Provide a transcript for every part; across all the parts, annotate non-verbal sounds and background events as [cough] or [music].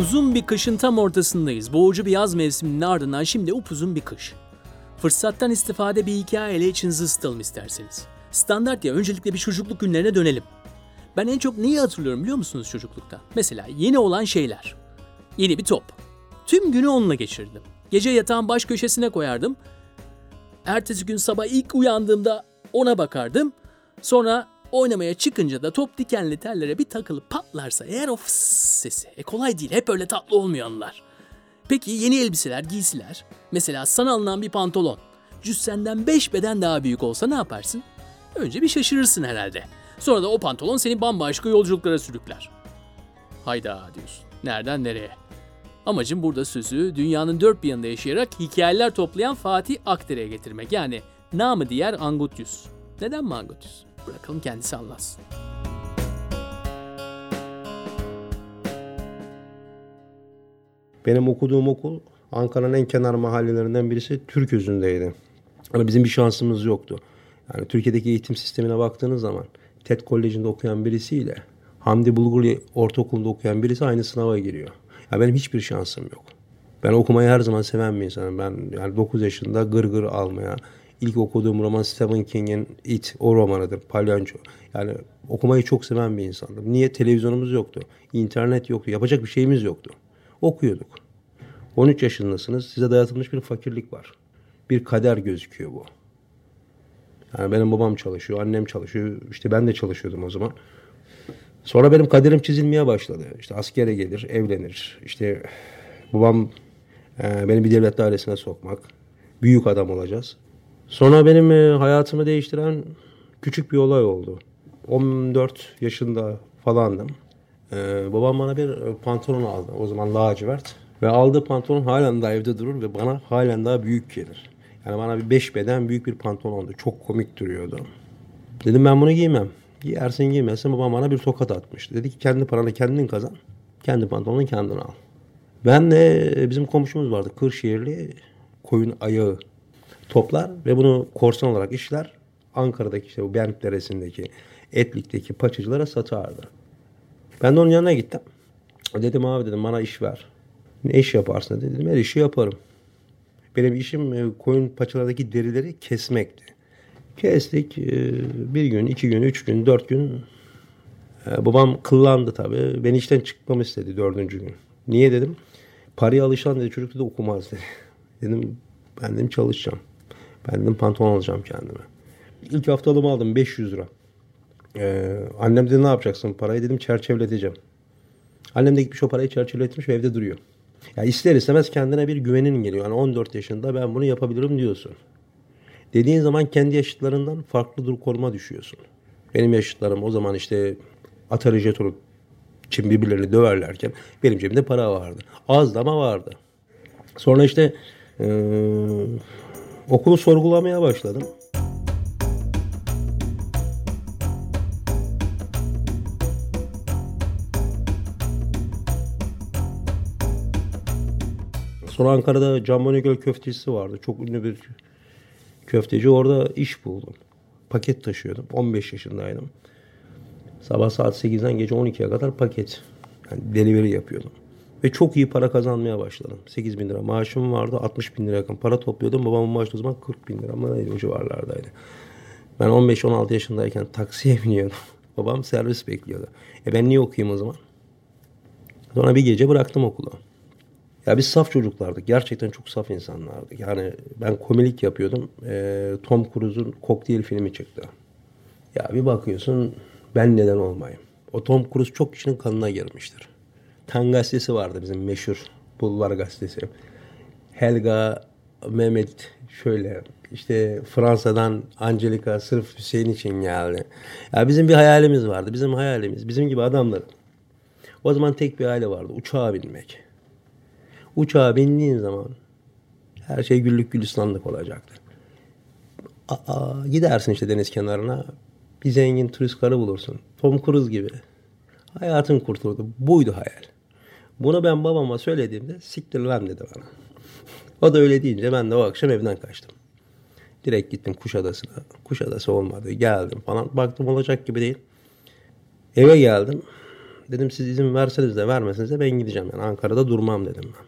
Uzun bir kışın tam ortasındayız. Boğucu bir yaz mevsiminin ardından şimdi upuzun bir kış. Fırsattan istifade bir hikayeyle içinizi ısıtalım isterseniz. Standart ya öncelikle bir çocukluk günlerine dönelim. Ben en çok neyi hatırlıyorum biliyor musunuz çocuklukta? Mesela yeni olan şeyler. Yeni bir top. Tüm günü onunla geçirdim. Gece yatağın baş köşesine koyardım. Ertesi gün sabah ilk uyandığımda ona bakardım. Sonra oynamaya çıkınca da top dikenli tellere bir takılıp patlarsa eğer o fıs sesi. E kolay değil hep öyle tatlı olmuyor anılar. Peki yeni elbiseler, giysiler. Mesela sana alınan bir pantolon. Cüssenden 5 beden daha büyük olsa ne yaparsın? Önce bir şaşırırsın herhalde. Sonra da o pantolon seni bambaşka yolculuklara sürükler. Hayda diyorsun. Nereden nereye? Amacım burada sözü dünyanın dört bir yanında yaşayarak hikayeler toplayan Fatih Akdere'ye getirmek. Yani namı diğer Angutyus. Neden mi? Bırakalım kendisi anlatsın. Benim okuduğum okul Ankara'nın en kenar mahallelerinden birisi Türközü'ndeydi. Ama bizim bir şansımız yoktu. Yani Türkiye'deki eğitim sistemine baktığınız zaman TED Koleji'nde okuyan birisiyle Hamdi Bulgurlu Ortaokulu'nda okuyan birisi aynı sınava giriyor. Ya benim hiçbir şansım yok. Ben okumayı her zaman seven bir insanım. Ben yani 9 yaşında gır gır almaya, ilk okuduğum roman Stephen King'in It, o romanıdır, Palyanço. Yani okumayı çok seven bir insandım. Niye? Televizyonumuz yoktu, internet yoktu, yapacak bir şeyimiz yoktu. Okuyorduk. 13 yaşındasınız, size dayatılmış bir fakirlik var. Bir kader gözüküyor bu. Yani benim babam çalışıyor, annem çalışıyor, işte ben de çalışıyordum o zaman. Sonra benim kaderim çizilmeye başladı. İşte askere gelir, evlenir. İşte babam e, beni bir devlet dairesine sokmak. Büyük adam olacağız. Sonra benim e, hayatımı değiştiren küçük bir olay oldu. 14 yaşında falandım. E, babam bana bir e, pantolon aldı. O zaman lacivert. Ve aldığı pantolon halen daha evde durur ve bana halen daha büyük gelir. Yani bana bir beş beden büyük bir pantolondu. Çok komik duruyordu. Dedim ben bunu giymem. Giyersin giymezsin babam bana bir tokat atmıştı. Dedi ki kendi paranı kendin kazan. Kendi pantolonunu kendin al. Ben de bizim komşumuz vardı. Kırşehirli koyun ayağı toplar ve bunu korsan olarak işler. Ankara'daki işte bu Berk Deresi'ndeki Etlik'teki paçacılara satardı. Ben de onun yanına gittim. Dedim abi dedim bana iş ver. Ne iş yaparsın dedi. Dedim her işi yaparım. Benim işim e, koyun paçalardaki derileri kesmekti. Kestik. E, bir gün, iki gün, üç gün, dört gün. E, babam kıllandı tabii. Beni işten çıkmamı istedi dördüncü gün. Niye dedim. Paraya alışan dedi çocuk da okumaz dedi. [laughs] Dedim ben dedim çalışacağım. Ben dedim pantolon alacağım kendime. İlk haftalığımı aldım 500 lira. Ee, annem dedi ne yapacaksın parayı dedim çerçeveleteceğim. Annem de gitmiş o parayı çerçeveletmiş ve evde duruyor. Ya ister istemez kendine bir güvenin geliyor. Yani 14 yaşında ben bunu yapabilirim diyorsun. Dediğin zaman kendi yaşıtlarından farklı dur konuma düşüyorsun. Benim yaşıtlarım o zaman işte Atari jetonu için birbirlerini döverlerken benim cebimde para vardı. Az ama vardı. Sonra işte okulu sorgulamaya başladım. Sonra Ankara'da Can Göl köftecisi vardı. Çok ünlü bir köfteci. Orada iş buldum. Paket taşıyordum. 15 yaşındaydım. Sabah saat 8'den gece 12'ye kadar paket. Yani delivery yapıyordum. Ve çok iyi para kazanmaya başladım. 8 bin lira maaşım vardı. 60 bin lira yakın para topluyordum. Babamın maaşı o zaman 40 bin lira mı neydi o civarlardaydı. Ben 15-16 yaşındayken taksiye [laughs] biniyordum. Babam servis bekliyordu. E ben niye okuyayım o zaman? Sonra bir gece bıraktım okulu. Ya biz saf çocuklardık. Gerçekten çok saf insanlardık. Yani ben komilik yapıyordum. E, Tom Cruise'un Cocktail filmi çıktı. Ya bir bakıyorsun ben neden olmayayım? O Tom Cruise çok kişinin kanına girmiştir. Tan gazetesi vardı bizim meşhur Bulvar gazetesi. Helga Mehmet şöyle işte Fransa'dan Angelica sırf Hüseyin için geldi. Ya bizim bir hayalimiz vardı. Bizim hayalimiz bizim gibi adamlar. O zaman tek bir hayali vardı. Uçağa binmek. Uçağa bindiğin zaman her şey güllük gülistanlık olacaktı. Aa, gidersin işte deniz kenarına. Bir zengin turist karı bulursun. Tom Cruise gibi. Hayatın kurtuldu. Buydu hayal. Bunu ben babama söylediğimde siktir lan dedi bana. [laughs] O da öyle deyince ben de o akşam evden kaçtım. Direkt gittim Kuşadası'na. Kuşadası olmadı. Geldim falan. Baktım olacak gibi değil. Eve geldim. Dedim siz izin verseniz de vermeseniz de ben gideceğim. Yani Ankara'da durmam dedim ben.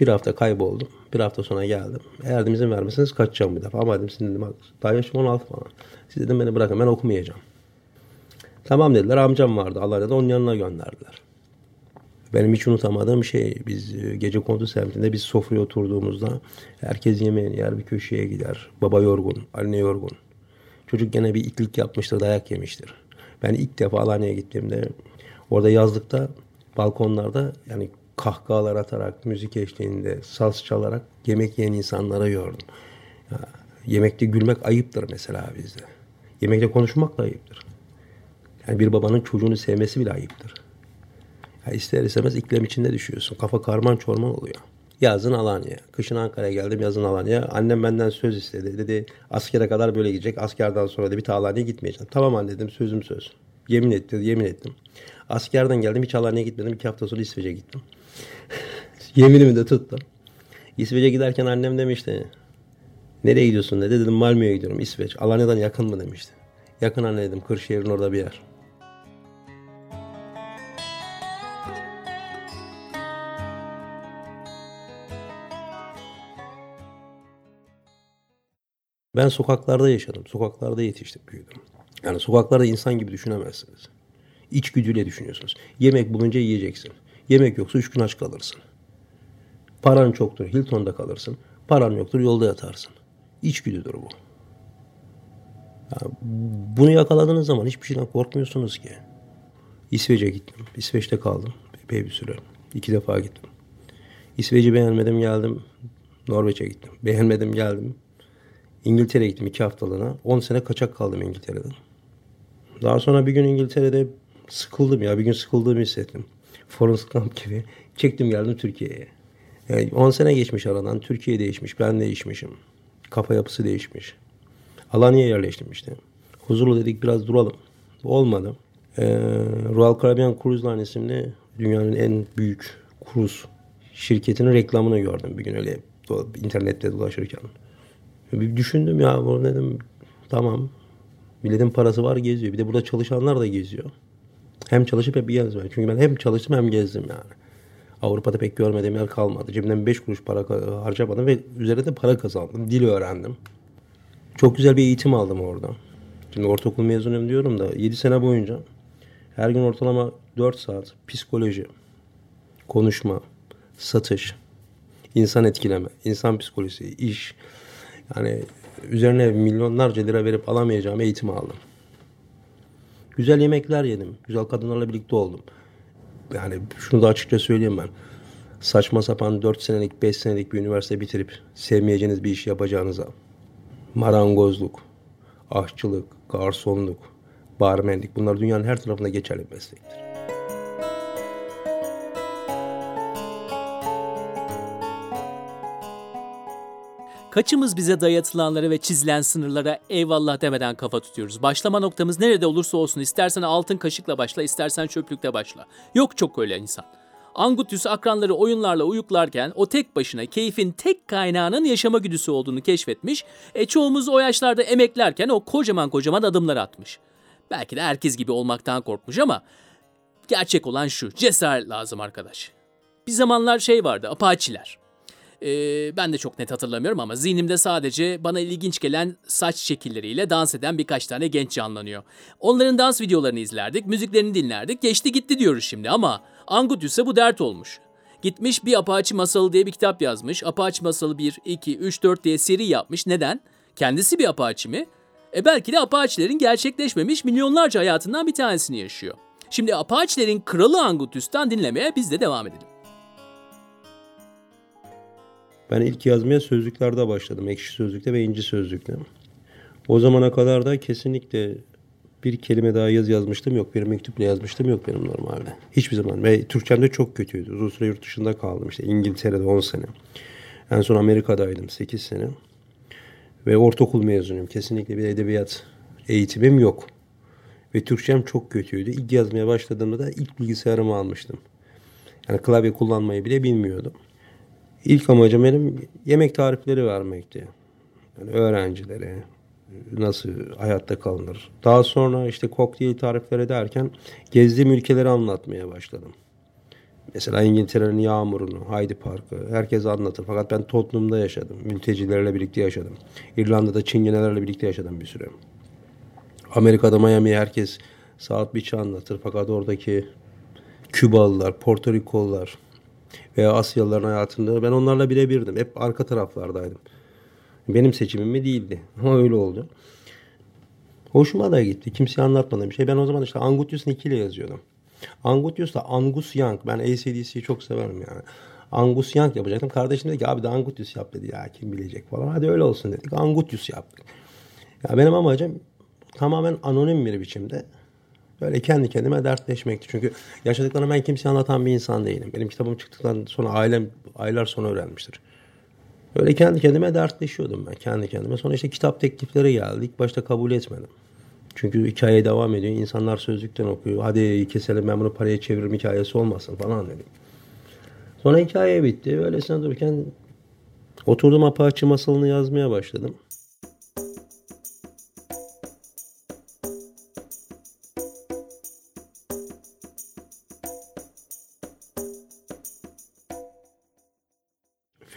Bir hafta kayboldum. Bir hafta sonra geldim. Eğer izin vermeseniz kaçacağım bir defa. Ama dedim sizin dedim daha yaşım 16 falan. Siz dedim beni bırakın ben okumayacağım. Tamam dediler. Amcam vardı Alanya'da onun yanına gönderdiler. Benim hiç unutamadığım şey biz e, gece kondu semtinde biz sofraya oturduğumuzda herkes yemeğini yer bir köşeye gider. Baba yorgun, anne yorgun. Çocuk gene bir itlik yapmıştır, dayak yemiştir. Ben ilk defa Alanya'ya gittiğimde orada yazlıkta balkonlarda yani kahkahalar atarak, müzik eşliğinde, saz çalarak yemek yiyen insanlara gördüm. Ya, yemekte gülmek ayıptır mesela bizde. Yemekte konuşmak da ayıptır. Yani bir babanın çocuğunu sevmesi bile ayıptır. Ya ister istemez iklim içinde düşüyorsun. Kafa karman çorman oluyor. Yazın Alanya. Kışın Ankara'ya geldim yazın Alanya. Annem benden söz istedi. Dedi askere kadar böyle gidecek. Askerden sonra da bir Alanya'ya gitmeyeceğim. Tamam anne dedim sözüm söz. Yemin etti yemin ettim. Askerden geldim hiç Alanya'ya gitmedim. İki hafta sonra İsveç'e gittim. [laughs] Yeminimi de tuttum. İsveç'e giderken annem demişti. Nereye gidiyorsun dedi. Dedim Malmö'ye gidiyorum İsveç. Alanya'dan yakın mı demişti. Yakın anne dedim. Kırşehir'in orada bir yer. Ben sokaklarda yaşadım. Sokaklarda yetiştim, büyüdüm. Yani sokaklarda insan gibi düşünemezsiniz. İçgüdüyle düşünüyorsunuz. Yemek bulunca yiyeceksin. Yemek yoksa üç gün aç kalırsın. Paran çoktur, Hilton'da kalırsın. Paran yoktur, yolda yatarsın. İçgüdüdür bu. Yani bunu yakaladığınız zaman hiçbir şeyden korkmuyorsunuz ki. İsveç'e gittim. İsveç'te kaldım. Epey bir süre. İki defa gittim. İsveç'i beğenmedim geldim. Norveç'e gittim. Beğenmedim geldim. İngiltere'ye gittim iki haftalığına. 10 sene kaçak kaldım İngiltere'den. Daha sonra bir gün İngiltere'de sıkıldım ya. Bir gün sıkıldığımı hissettim. Forrest Gump gibi. Çektim geldim Türkiye'ye. Yani 10 sene geçmiş aradan. Türkiye değişmiş. Ben değişmişim. Kafa yapısı değişmiş. Alanya'ya yerleştim işte. Huzurlu dedik biraz duralım. Olmadı. Ee, Royal Caribbean Cruise Line isimli dünyanın en büyük kruz şirketinin reklamını gördüm bir gün öyle internette dolaşırken. Bir düşündüm ya bu dedim tamam. Milletin parası var geziyor. Bir de burada çalışanlar da geziyor. Hem çalışıp hep gezmiyor. Çünkü ben hem çalıştım hem gezdim yani. Avrupa'da pek görmediğim yer kalmadı. Cebimden 5 kuruş para harcamadım ve üzerinde de para kazandım. Dil öğrendim. Çok güzel bir eğitim aldım orada. Şimdi ortaokul mezunuyum diyorum da 7 sene boyunca her gün ortalama 4 saat psikoloji, konuşma, satış, insan etkileme, insan psikolojisi, iş, yani üzerine milyonlarca lira verip alamayacağım eğitimi aldım. Güzel yemekler yedim. Güzel kadınlarla birlikte oldum. Yani şunu da açıkça söyleyeyim ben. Saçma sapan 4 senelik 5 senelik bir üniversite bitirip sevmeyeceğiniz bir iş yapacağınıza marangozluk, aşçılık, garsonluk, barmenlik bunlar dünyanın her tarafında geçerli meslektir. Kaçımız bize dayatılanlara ve çizilen sınırlara eyvallah demeden kafa tutuyoruz. Başlama noktamız nerede olursa olsun istersen altın kaşıkla başla istersen çöplükte başla. Yok çok öyle insan. Angutius akranları oyunlarla uyuklarken o tek başına keyfin tek kaynağının yaşama güdüsü olduğunu keşfetmiş. E çoğumuz o yaşlarda emeklerken o kocaman kocaman adımlar atmış. Belki de herkes gibi olmaktan korkmuş ama gerçek olan şu cesaret lazım arkadaş. Bir zamanlar şey vardı apaçiler. Ee, ben de çok net hatırlamıyorum ama zihnimde sadece bana ilginç gelen saç şekilleriyle dans eden birkaç tane genç canlanıyor. Onların dans videolarını izlerdik, müziklerini dinlerdik, geçti gitti diyoruz şimdi ama Angutius'a bu dert olmuş. Gitmiş bir Apache Masalı diye bir kitap yazmış. Apache Masalı 1, 2, 3, 4 diye seri yapmış. Neden? Kendisi bir Apache mi? E belki de Apache'lerin gerçekleşmemiş milyonlarca hayatından bir tanesini yaşıyor. Şimdi Apache'lerin kralı Angutius'tan dinlemeye biz de devam edelim. Ben ilk yazmaya sözlüklerde başladım. Ekşi Sözlük'te ve İnci Sözlük'te. O zamana kadar da kesinlikle bir kelime daha yaz yazmıştım yok. Bir mektupla yazmıştım yok benim normalde. Hiçbir zaman. Ve Türkçem de çok kötüydü. Uzun süre yurt dışında kaldım. İşte İngiltere'de 10 sene. En son Amerika'daydım 8 sene. Ve ortaokul mezunuyum. Kesinlikle bir edebiyat eğitimim yok. Ve Türkçem çok kötüydü. İlk yazmaya başladığımda da ilk bilgisayarımı almıştım. Yani klavye kullanmayı bile bilmiyordum. İlk amacım benim yemek tarifleri vermekti. Yani öğrencilere, nasıl hayatta kalınır. Daha sonra işte kokteyl tarifleri derken gezdiğim ülkeleri anlatmaya başladım. Mesela İngiltere'nin yağmurunu, Hyde Park'ı herkes anlatır. Fakat ben Tottenham'da yaşadım. Mültecilerle birlikte yaşadım. İrlanda'da Çingenelerle birlikte yaşadım bir süre. Amerika'da Miami herkes saat biçi anlatır. Fakat oradaki Kübalılar, Porto Rikolular veya Asyalıların hayatında ben onlarla birebirdim. Hep arka taraflardaydım. Benim seçimim mi değildi. [laughs] Ama öyle oldu. Hoşuma da gitti. Kimseye anlatmadım bir şey. Ben o zaman işte Angutius Nick ile yazıyordum. Angutius da Angus Young. Ben ACDC'yi çok severim yani. Angus Young yapacaktım. Kardeşim dedi ki abi de Angutius yap dedi ya kim bilecek falan. Hadi öyle olsun dedik. Angutius yaptık. Ya benim amacım tamamen anonim bir biçimde böyle kendi kendime dertleşmekti. Çünkü yaşadıklarımı ben kimseye anlatan bir insan değilim. Benim kitabım çıktıktan sonra ailem aylar sonra öğrenmiştir. Öyle kendi kendime dertleşiyordum ben kendi kendime. Sonra işte kitap teklifleri geldi. İlk başta kabul etmedim. Çünkü hikaye devam ediyor. İnsanlar sözlükten okuyor. Hadi keselim ben bunu paraya çeviririm hikayesi olmasın falan dedim. Sonra hikaye bitti. Öylesine dururken oturdum Apache masalını yazmaya başladım.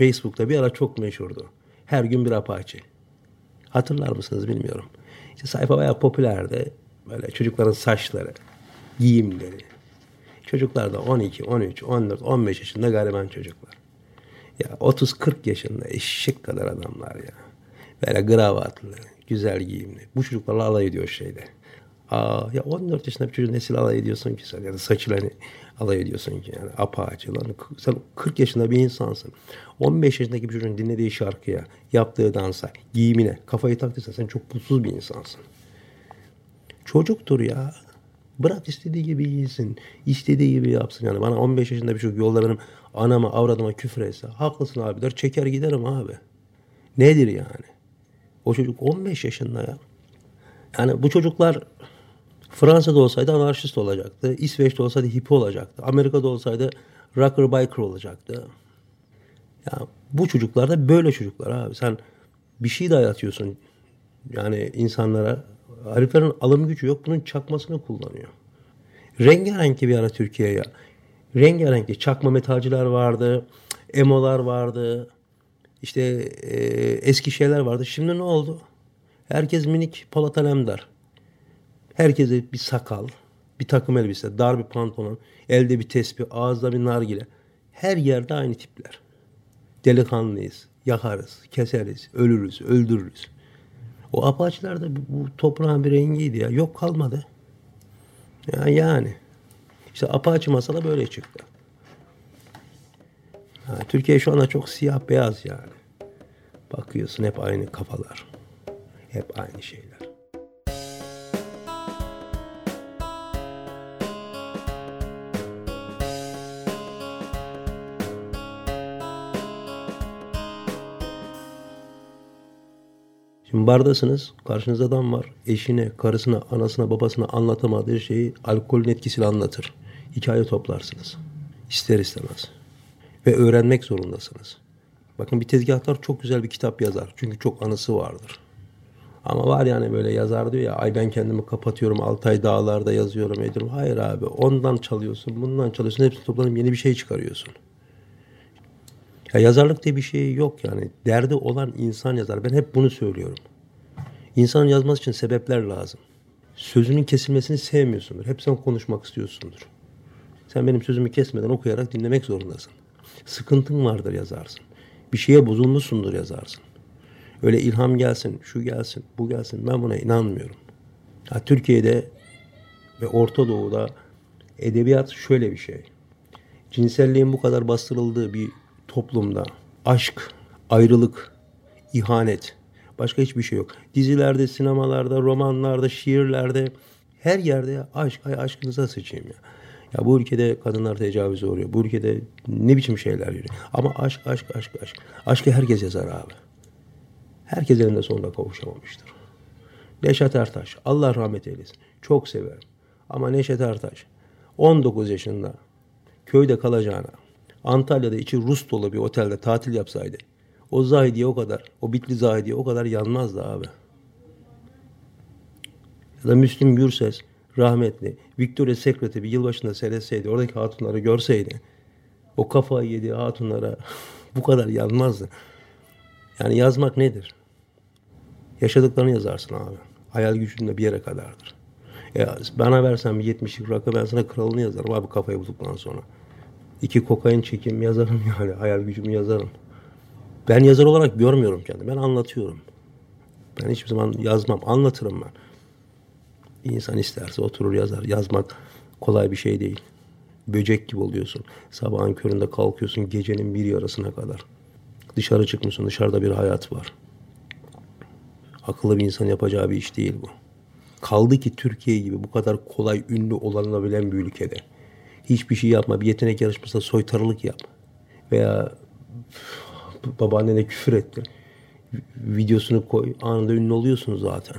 Facebook'ta bir ara çok meşhurdu. Her gün bir Apache. Hatırlar mısınız bilmiyorum. İşte sayfa bayağı popülerdi. Böyle çocukların saçları, giyimleri. Çocuklar da 12, 13, 14, 15 yaşında gariban çocuklar. Ya 30-40 yaşında eşek kadar adamlar ya. Böyle gravatlı, güzel giyimli. Bu çocuklarla alay ediyor şeyde. Aa, ya 14 yaşında bir çocuğun nesil alay ediyorsun ki sen? Ya da saçıyla hani alay ediyorsun ki yani apaçı lan. Sen 40 yaşında bir insansın. 15 yaşındaki bir çocuğun dinlediği şarkıya, yaptığı dansa, giyimine kafayı taktıysa sen çok mutsuz bir insansın. Çocuktur ya. Bırak istediği gibi giysin. istediği gibi yapsın. Yani bana 15 yaşında bir çocuk yolda benim anama avradıma küfür etse. Haklısın abi der. Çeker giderim abi. Nedir yani? O çocuk 15 yaşında ya. Yani bu çocuklar Fransa'da olsaydı anarşist olacaktı. İsveç'te olsaydı hippi olacaktı. Amerika'da olsaydı rocker biker olacaktı. Ya bu çocuklar da böyle çocuklar abi. Sen bir şey dayatıyorsun yani insanlara. Heriflerin alım gücü yok. Bunun çakmasını kullanıyor. Rengarenk bir ara Türkiye'ye. Rengarenk çakma metalciler vardı. Emolar vardı. İşte e, eski şeyler vardı. Şimdi ne oldu? Herkes minik Polat Alemdar. Herkese bir sakal, bir takım elbise, dar bir pantolon, elde bir tespih, ağızda bir nargile. Her yerde aynı tipler. Delikanlıyız, yakarız, keseriz, ölürüz, öldürürüz. O apaçlar da bu, bu toprağın bir rengiydi ya. Yok kalmadı. Ya yani. İşte apaçı masala böyle çıktı. Ha, Türkiye şu anda çok siyah beyaz yani. Bakıyorsun hep aynı kafalar. Hep aynı şeyler. Bardasınız, karşınızda adam var. Eşine, karısına, anasına, babasına anlatamadığı şeyi alkolün etkisiyle anlatır. Hikaye toplarsınız. İster istemez. Ve öğrenmek zorundasınız. Bakın bir tezgahtar çok güzel bir kitap yazar. Çünkü çok anısı vardır. Ama var yani böyle yazar diyor ya ay ben kendimi kapatıyorum Altay dağlarda yazıyorum ediyorum. Hayır abi ondan çalıyorsun bundan çalıyorsun hepsini toplanıp yeni bir şey çıkarıyorsun. Ya yazarlık diye bir şey yok yani. Derdi olan insan yazar. Ben hep bunu söylüyorum. İnsanın yazması için sebepler lazım. Sözünün kesilmesini sevmiyorsundur. Hep sen konuşmak istiyorsundur. Sen benim sözümü kesmeden okuyarak dinlemek zorundasın. Sıkıntın vardır yazarsın. Bir şeye bozulmuşsundur yazarsın. Öyle ilham gelsin, şu gelsin, bu gelsin. Ben buna inanmıyorum. Ya Türkiye'de ve Orta Doğu'da edebiyat şöyle bir şey. Cinselliğin bu kadar bastırıldığı bir toplumda aşk, ayrılık, ihanet, başka hiçbir şey yok. Dizilerde, sinemalarda, romanlarda, şiirlerde her yerde aşk, ay aşkınıza sıçayım ya. Ya bu ülkede kadınlar tecavüze uğruyor. Bu ülkede ne biçim şeyler yürüyor. Ama aşk, aşk, aşk, aşk. Aşkı herkes yazar abi. Herkes elinde sonunda kavuşamamıştır. Neşet Ertaş, Allah rahmet eylesin. Çok severim. Ama Neşet Ertaş 19 yaşında köyde kalacağına Antalya'da içi Rus dolu bir otelde tatil yapsaydı o Zahidiye o kadar, o Bitli Zahidiye o kadar yanmazdı abi. Ya da Müslüm Gürses rahmetli Victoria Secret'i bir yılbaşında seyretseydi, oradaki hatunları görseydi o kafayı yediği hatunlara [laughs] bu kadar yazmazdı. Yani yazmak nedir? Yaşadıklarını yazarsın abi. Hayal gücünde bir yere kadardır. Ya bana versen bir 70'lik rakı ben sana kralını yazarım abi kafayı bulduktan sonra. İki kokain çekim yazarım [laughs] yani hayal gücümü yazarım. Ben yazar olarak görmüyorum kendimi. Ben anlatıyorum. Ben hiçbir zaman yazmam. Anlatırım ben. İnsan isterse oturur yazar. Yazmak kolay bir şey değil. Böcek gibi oluyorsun. Sabahın köründe kalkıyorsun gecenin bir yarısına kadar. Dışarı çıkmışsın. Dışarıda bir hayat var. Akıllı bir insan yapacağı bir iş değil bu. Kaldı ki Türkiye gibi bu kadar kolay ünlü olanabilen bir ülkede. Hiçbir şey yapma. Bir yetenek yarışmasında soytarılık yap. Veya babaannene küfür etti. Videosunu koy. Anında ünlü oluyorsun zaten.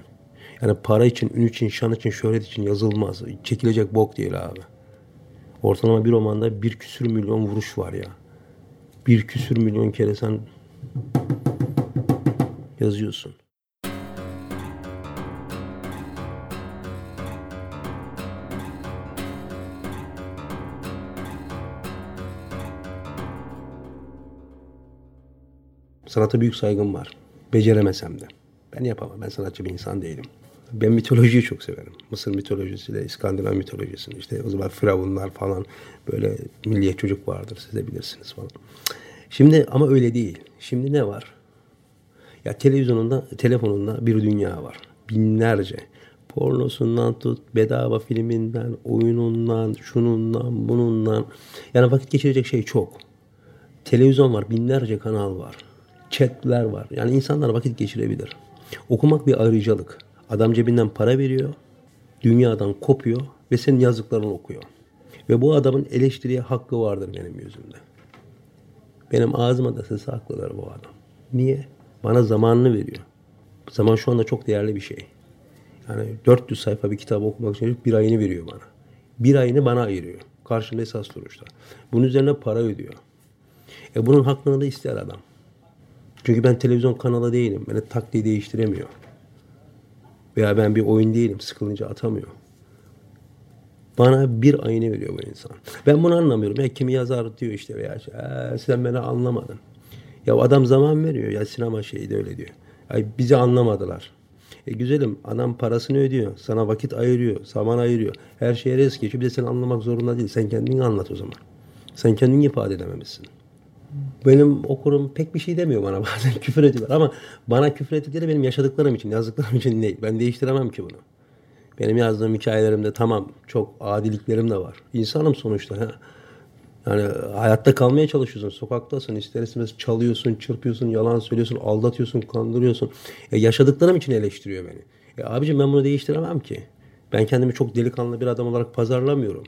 Yani para için, ün için, şan için, şöhret için yazılmaz. Çekilecek bok değil abi. Ortalama bir romanda bir küsür milyon vuruş var ya. Bir küsür milyon kere sen yazıyorsun. Sanata büyük saygım var. Beceremesem de. Ben yapamam. Ben sanatçı bir insan değilim. Ben mitolojiyi çok severim. Mısır mitolojisiyle İskandinav mitolojisini işte o zaman firavunlar falan böyle milliyet çocuk vardır siz de bilirsiniz falan. Şimdi ama öyle değil. Şimdi ne var? Ya televizyonunda, telefonunda bir dünya var. Binlerce. Pornosundan tut, bedava filminden, oyunundan, şunundan, bunundan. Yani vakit geçirecek şey çok. Televizyon var, binlerce kanal var. Chatler var. Yani insanlar vakit geçirebilir. Okumak bir ayrıcalık. Adam cebinden para veriyor, dünyadan kopuyor ve senin yazdıklarını okuyor. Ve bu adamın eleştiriye hakkı vardır benim yüzümde. Benim ağzıma da sesi haklıdır bu adam. Niye? Bana zamanını veriyor. Zaman şu anda çok değerli bir şey. Yani 400 sayfa bir kitabı okumak için bir ayını veriyor bana. Bir ayını bana ayırıyor. Karşımda esas duruşta. Bunun üzerine para ödüyor. E bunun hakkını da ister adam. Çünkü ben televizyon kanalı değilim. Beni taktiği değiştiremiyor. Veya ben bir oyun değilim. Sıkılınca atamıyor. Bana bir ayını veriyor bu insan. Ben bunu anlamıyorum. Ya kimi yazar diyor işte veya ee, sen beni anlamadın. Ya adam zaman veriyor. Ya sinema şeyi de öyle diyor. Ay bizi anlamadılar. E güzelim adam parasını ödüyor. Sana vakit ayırıyor. Zaman ayırıyor. Her şeye res geçiyor. Bir de seni anlamak zorunda değil. Sen kendini anlat o zaman. Sen kendini ifade edememişsin. Benim okurum pek bir şey demiyor bana [laughs] bazen küfür ediyorlar ama bana küfür ettikleri benim yaşadıklarım için, yazdıklarım için değil. Ben değiştiremem ki bunu. Benim yazdığım hikayelerimde tamam çok adiliklerim de var. İnsanım sonuçta. Ha. Yani hayatta kalmaya çalışıyorsun. Sokaktasın, ister istemez çalıyorsun, çırpıyorsun, yalan söylüyorsun, aldatıyorsun, kandırıyorsun. Ya yaşadıklarım için eleştiriyor beni. Ya abicim ben bunu değiştiremem ki. Ben kendimi çok delikanlı bir adam olarak pazarlamıyorum.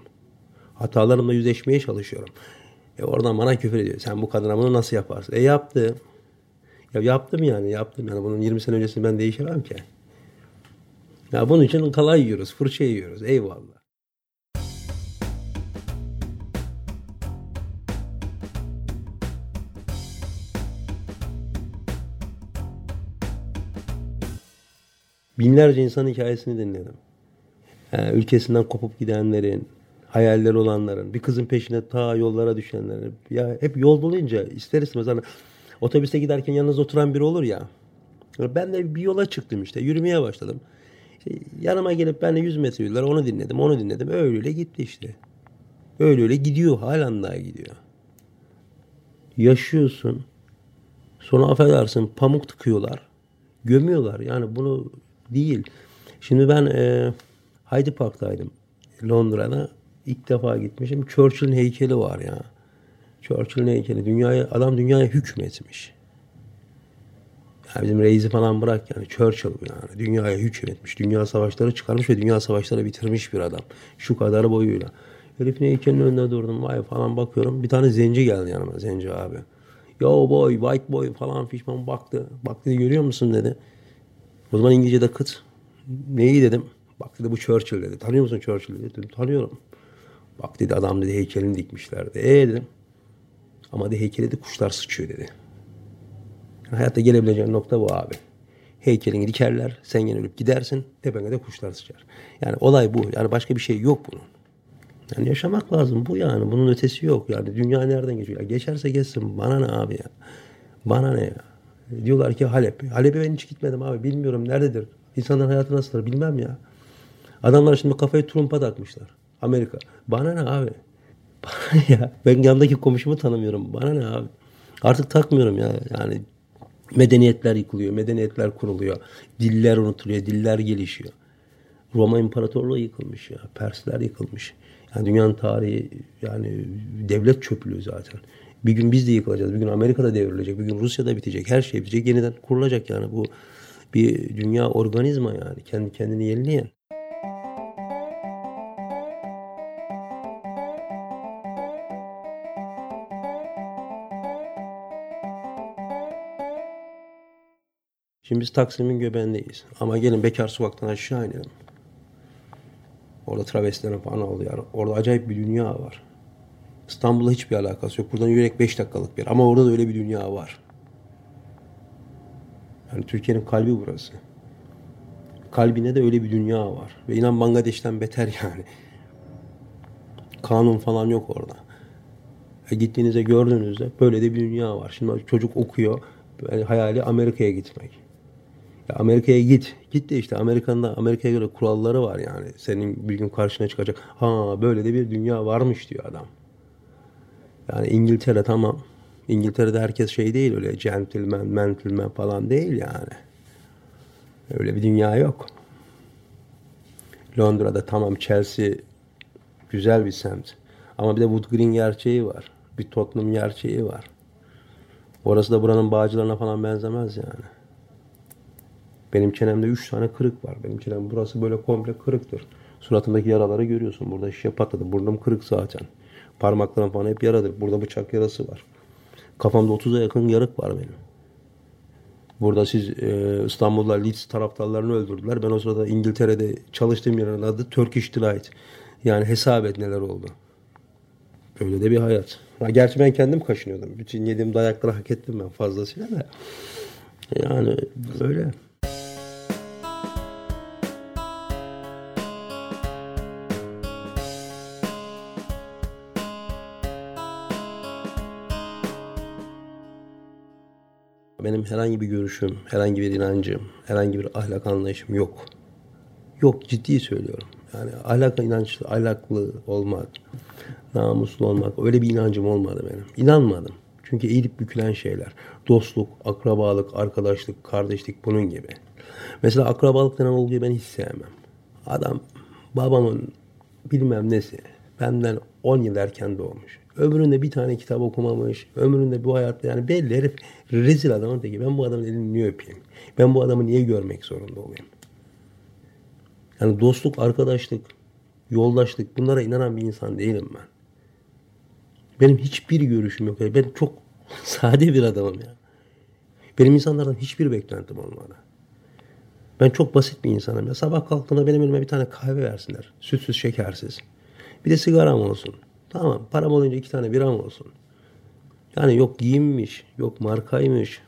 Hatalarımla yüzleşmeye çalışıyorum. E oradan bana küfür ediyor. Sen bu kadına bunu nasıl yaparsın? E yaptı. Ya yaptım yani yaptım. Yani bunun 20 sene öncesinde ben değişemem ki. Ya bunun için kalay yiyoruz, fırça yiyoruz. Eyvallah. Binlerce insan hikayesini dinledim. Yani ülkesinden kopup gidenlerin, hayalleri olanların, bir kızın peşine ta yollara düşenlerin. Ya hep yol bulunca ister istemez hani otobüste giderken yanınızda oturan biri olur ya. Ben de bir yola çıktım işte. Yürümeye başladım. İşte yanıma gelip benle 100 metre yürüdüler. Onu dinledim, onu dinledim. Öyle gitti işte. Öyle öyle gidiyor. Halen daha gidiyor. Yaşıyorsun. Sonra affedersin pamuk tıkıyorlar. Gömüyorlar. Yani bunu değil. Şimdi ben e, Hyde Park'taydım. Londra'da ilk defa gitmişim. Churchill'in heykeli var ya. Churchill'in heykeli. Dünyaya, adam dünyaya hükmetmiş. Yani bizim reisi falan bırak yani Churchill yani. Dünyaya hükmetmiş. Dünya savaşları çıkarmış ve dünya savaşları bitirmiş bir adam. Şu kadar boyuyla. Herifin heykelinin önünde durdum. Vay falan bakıyorum. Bir tane zenci geldi yanıma. Zenci abi. Yo boy, white boy falan fişman baktı. Bak dedi görüyor musun dedi. O zaman İngilizce'de kıt. Neyi dedim. Bak dedi bu Churchill dedi. Tanıyor musun Churchill dedi. Tanıyorum. Bak dedi adam dedi heykelini dikmişlerdi. E dedim. Ama de heykeli de kuşlar sıçıyor dedi. Yani hayatta gelebileceğin nokta bu abi. Heykelini dikerler. Sen yine ölüp gidersin. Tepene de kuşlar sıçar. Yani olay bu. Yani başka bir şey yok bunun. Yani yaşamak lazım bu yani. Bunun ötesi yok. Yani dünya nereden geçiyor? Ya geçerse geçsin. Bana ne abi ya? Bana ne ya? Diyorlar ki Halep. Halep'e ben hiç gitmedim abi. Bilmiyorum nerededir. İnsanların hayatı nasıldır bilmem ya. Adamlar şimdi kafayı Trump'a takmışlar. Amerika. Bana ne abi? [laughs] Bana ya? Ben yanındaki komşumu tanımıyorum. Bana ne abi? Artık takmıyorum ya. Yani medeniyetler yıkılıyor, medeniyetler kuruluyor. Diller unutuluyor, diller gelişiyor. Roma İmparatorluğu yıkılmış ya. Persler yıkılmış. Yani dünyanın tarihi yani devlet çöplüğü zaten. Bir gün biz de yıkılacağız. Bir gün Amerika'da devrilecek. Bir gün Rusya'da bitecek. Her şey bitecek. Yeniden kurulacak yani. Bu bir dünya organizma yani. Kendi kendini yenileyen. Şimdi biz Taksim'in göbeğindeyiz. Ama gelin Bekar Sokak'tan aşağı inelim. Orada travestilerin falan oluyor. Yani orada acayip bir dünya var. İstanbul'la hiçbir alakası yok. Buradan yürek 5 dakikalık bir yer. Ama orada da öyle bir dünya var. Yani Türkiye'nin kalbi burası. Kalbine de öyle bir dünya var. Ve inan Bangladeş'ten beter yani. Kanun falan yok orada. E gittiğinizde gördüğünüzde böyle de bir dünya var. Şimdi çocuk okuyor. Hayali Amerika'ya gitmek. Ya Amerika'ya git. Git de işte Amerika'nın da Amerika'ya göre kuralları var yani. Senin bir gün karşına çıkacak. Ha böyle de bir dünya varmış diyor adam. Yani İngiltere tamam. İngiltere'de herkes şey değil öyle gentleman, gentleman falan değil yani. Öyle bir dünya yok. Londra'da tamam Chelsea güzel bir semt. Ama bir de Wood Green gerçeği var. Bir Tottenham gerçeği var. Orası da buranın bağcılarına falan benzemez yani. Benim çenemde üç tane kırık var. Benim çenem burası böyle komple kırıktır. Suratındaki yaraları görüyorsun. Burada şişe patladı. Burnum kırık zaten. Parmaklarım falan hep yaradır. Burada bıçak yarası var. Kafamda 30'a yakın yarık var benim. Burada siz e, İstanbul'da Leeds taraftarlarını öldürdüler. Ben o sırada İngiltere'de çalıştığım yerin adı Turkish Delight. Yani hesap et neler oldu. Öyle de bir hayat. Ha, gerçi ben kendim kaşınıyordum. Bütün yediğim dayakları hak ettim ben fazlasıyla da. Yani öyle. Benim herhangi bir görüşüm, herhangi bir inancım, herhangi bir ahlak anlayışım yok. Yok ciddi söylüyorum. Yani ahlak inançlı, ahlaklı olmak, namuslu olmak öyle bir inancım olmadı benim. İnanmadım. Çünkü eğilip bükülen şeyler. Dostluk, akrabalık, arkadaşlık, kardeşlik bunun gibi. Mesela akrabalık denen olguyu ben hiç sevmem. Adam babamın bilmem nesi benden 10 yıl erken doğmuş. Ömründe bir tane kitap okumamış. Ömründe bu hayatta yani belli herif rezil adamın teki. Ben bu adamın elini niye öpeyim? Ben bu adamı niye görmek zorunda olayım? Yani dostluk, arkadaşlık, yoldaşlık bunlara inanan bir insan değilim ben. Benim hiçbir görüşüm yok. Ben çok [laughs] sade bir adamım ya. Benim insanlardan hiçbir beklentim olmadı. Ben çok basit bir insanım ya. Sabah kalktığımda benim elime bir tane kahve versinler. Sütsüz, şekersiz. Bir de sigaram olsun. Tamam param olunca iki tane biram olsun. Yani yok giyinmiş, yok markaymış,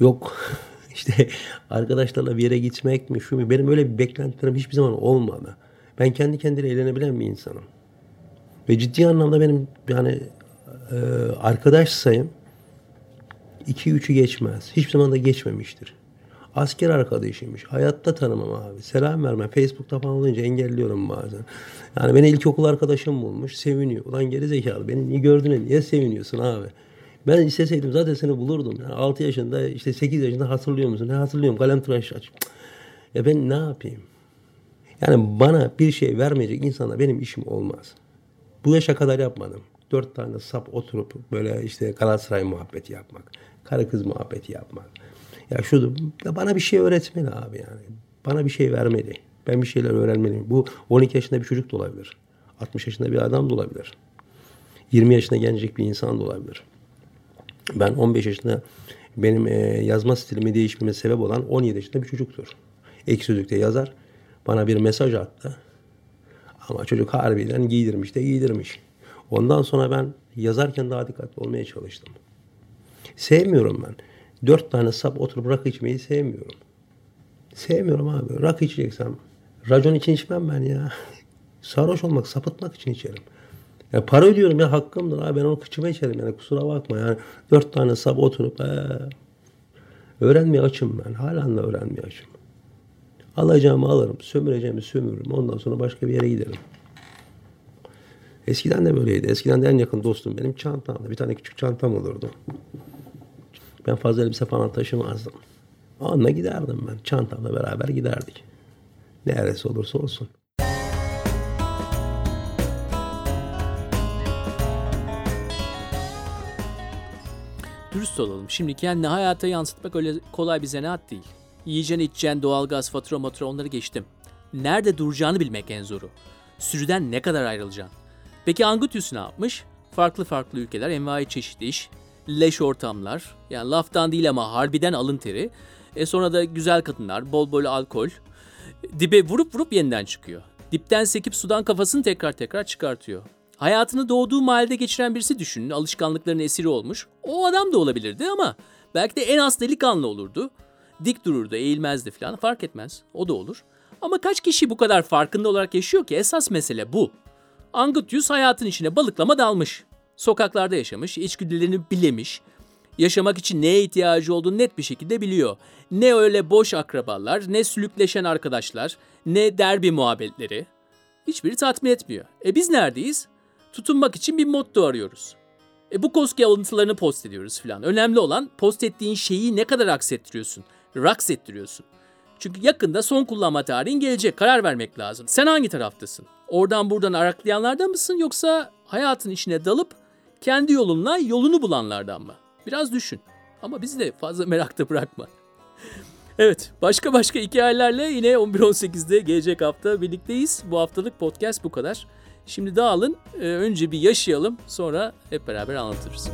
yok [laughs] işte arkadaşlarla bir yere gitmek mi şu mu. Benim öyle bir beklentilerim hiçbir zaman olmadı. Ben kendi kendine eğlenebilen bir insanım. Ve ciddi anlamda benim yani e, arkadaş sayım 2-3'ü geçmez. Hiçbir zaman da geçmemiştir. Asker arkadaşıymış. Hayatta tanımam abi. Selam vermem. Facebook'ta falan olunca engelliyorum bazen. Yani beni ilkokul arkadaşım bulmuş. Seviniyor. Ulan geri zekalı. Beni niye gördüğüne niye seviniyorsun abi? Ben isteseydim zaten seni bulurdum. Yani 6 yaşında işte 8 yaşında hatırlıyor musun? Ne hatırlıyorum. Kalem tıraş aç. Ya ben ne yapayım? Yani bana bir şey vermeyecek insana benim işim olmaz. Bu yaşa kadar yapmadım. Dört tane sap oturup böyle işte Galatasaray muhabbeti yapmak. Karı kız muhabbeti yapmak. Ya şu bana bir şey öğretmeli abi yani. Bana bir şey vermeli. Ben bir şeyler öğrenmeliyim. Bu 12 yaşında bir çocuk da olabilir. 60 yaşında bir adam da olabilir. 20 yaşında gelecek bir insan da olabilir. Ben 15 yaşında benim e, yazma stilimi değişmeme sebep olan 17 yaşında bir çocuktur. Ek sözlükte yazar. Bana bir mesaj attı. Ama çocuk harbiden giydirmiş de giydirmiş. Ondan sonra ben yazarken daha dikkatli olmaya çalıştım. Sevmiyorum ben dört tane sap oturup rakı içmeyi sevmiyorum. Sevmiyorum abi. Rakı içeceksem racon için içmem ben ya. [laughs] Sarhoş olmak, sapıtmak için içerim. Ya para ödüyorum ya hakkımdır abi ben onu kıçıma içerim yani kusura bakma yani dört tane sap oturup ee, öğrenmeye açım ben halen de öğrenmeye açım. Alacağımı alırım, sömüreceğimi sömürürüm. Ondan sonra başka bir yere giderim. Eskiden de böyleydi. Eskiden de en yakın dostum benim çantamda. Bir tane küçük çantam olurdu. Ben fazla elbise falan taşımazdım. Onunla giderdim ben. Çantamla beraber giderdik. Neresi olursa olsun. Dürüst olalım. Şimdi kendini hayata yansıtmak öyle kolay bir zanaat değil. Yiyeceğin, içeceğin, doğalgaz, fatura, matura onları geçtim. Nerede duracağını bilmek en zoru. Sürüden ne kadar ayrılacaksın? Peki Angutius ne yapmış? Farklı farklı ülkeler, envai çeşit iş, leş ortamlar, yani laftan değil ama harbiden alın teri. E sonra da güzel kadınlar, bol bol alkol. Dibe vurup vurup yeniden çıkıyor. Dipten sekip sudan kafasını tekrar tekrar çıkartıyor. Hayatını doğduğu mahallede geçiren birisi düşünün. Alışkanlıkların esiri olmuş. O adam da olabilirdi ama belki de en az delikanlı olurdu. Dik dururdu, eğilmezdi falan fark etmez. O da olur. Ama kaç kişi bu kadar farkında olarak yaşıyor ki esas mesele bu. Angutius hayatın içine balıklama dalmış. Sokaklarda yaşamış, içgüdülerini bilemiş. Yaşamak için neye ihtiyacı olduğunu net bir şekilde biliyor. Ne öyle boş akrabalar, ne sülükleşen arkadaşlar, ne derbi muhabbetleri. Hiçbiri tatmin etmiyor. E biz neredeyiz? Tutunmak için bir motto arıyoruz. E bu koski alıntılarını post ediyoruz filan. Önemli olan post ettiğin şeyi ne kadar aksettiriyorsun, raks ettiriyorsun. Çünkü yakında son kullanma tarihin gelecek. Karar vermek lazım. Sen hangi taraftasın? Oradan buradan araklayanlardan mısın yoksa hayatın içine dalıp kendi yolunla yolunu bulanlardan mı? Biraz düşün. Ama bizi de fazla merakta bırakma. [laughs] evet, başka başka hikayelerle yine 11-18'de gelecek hafta birlikteyiz. Bu haftalık podcast bu kadar. Şimdi dağılın, önce bir yaşayalım, sonra hep beraber anlatırız.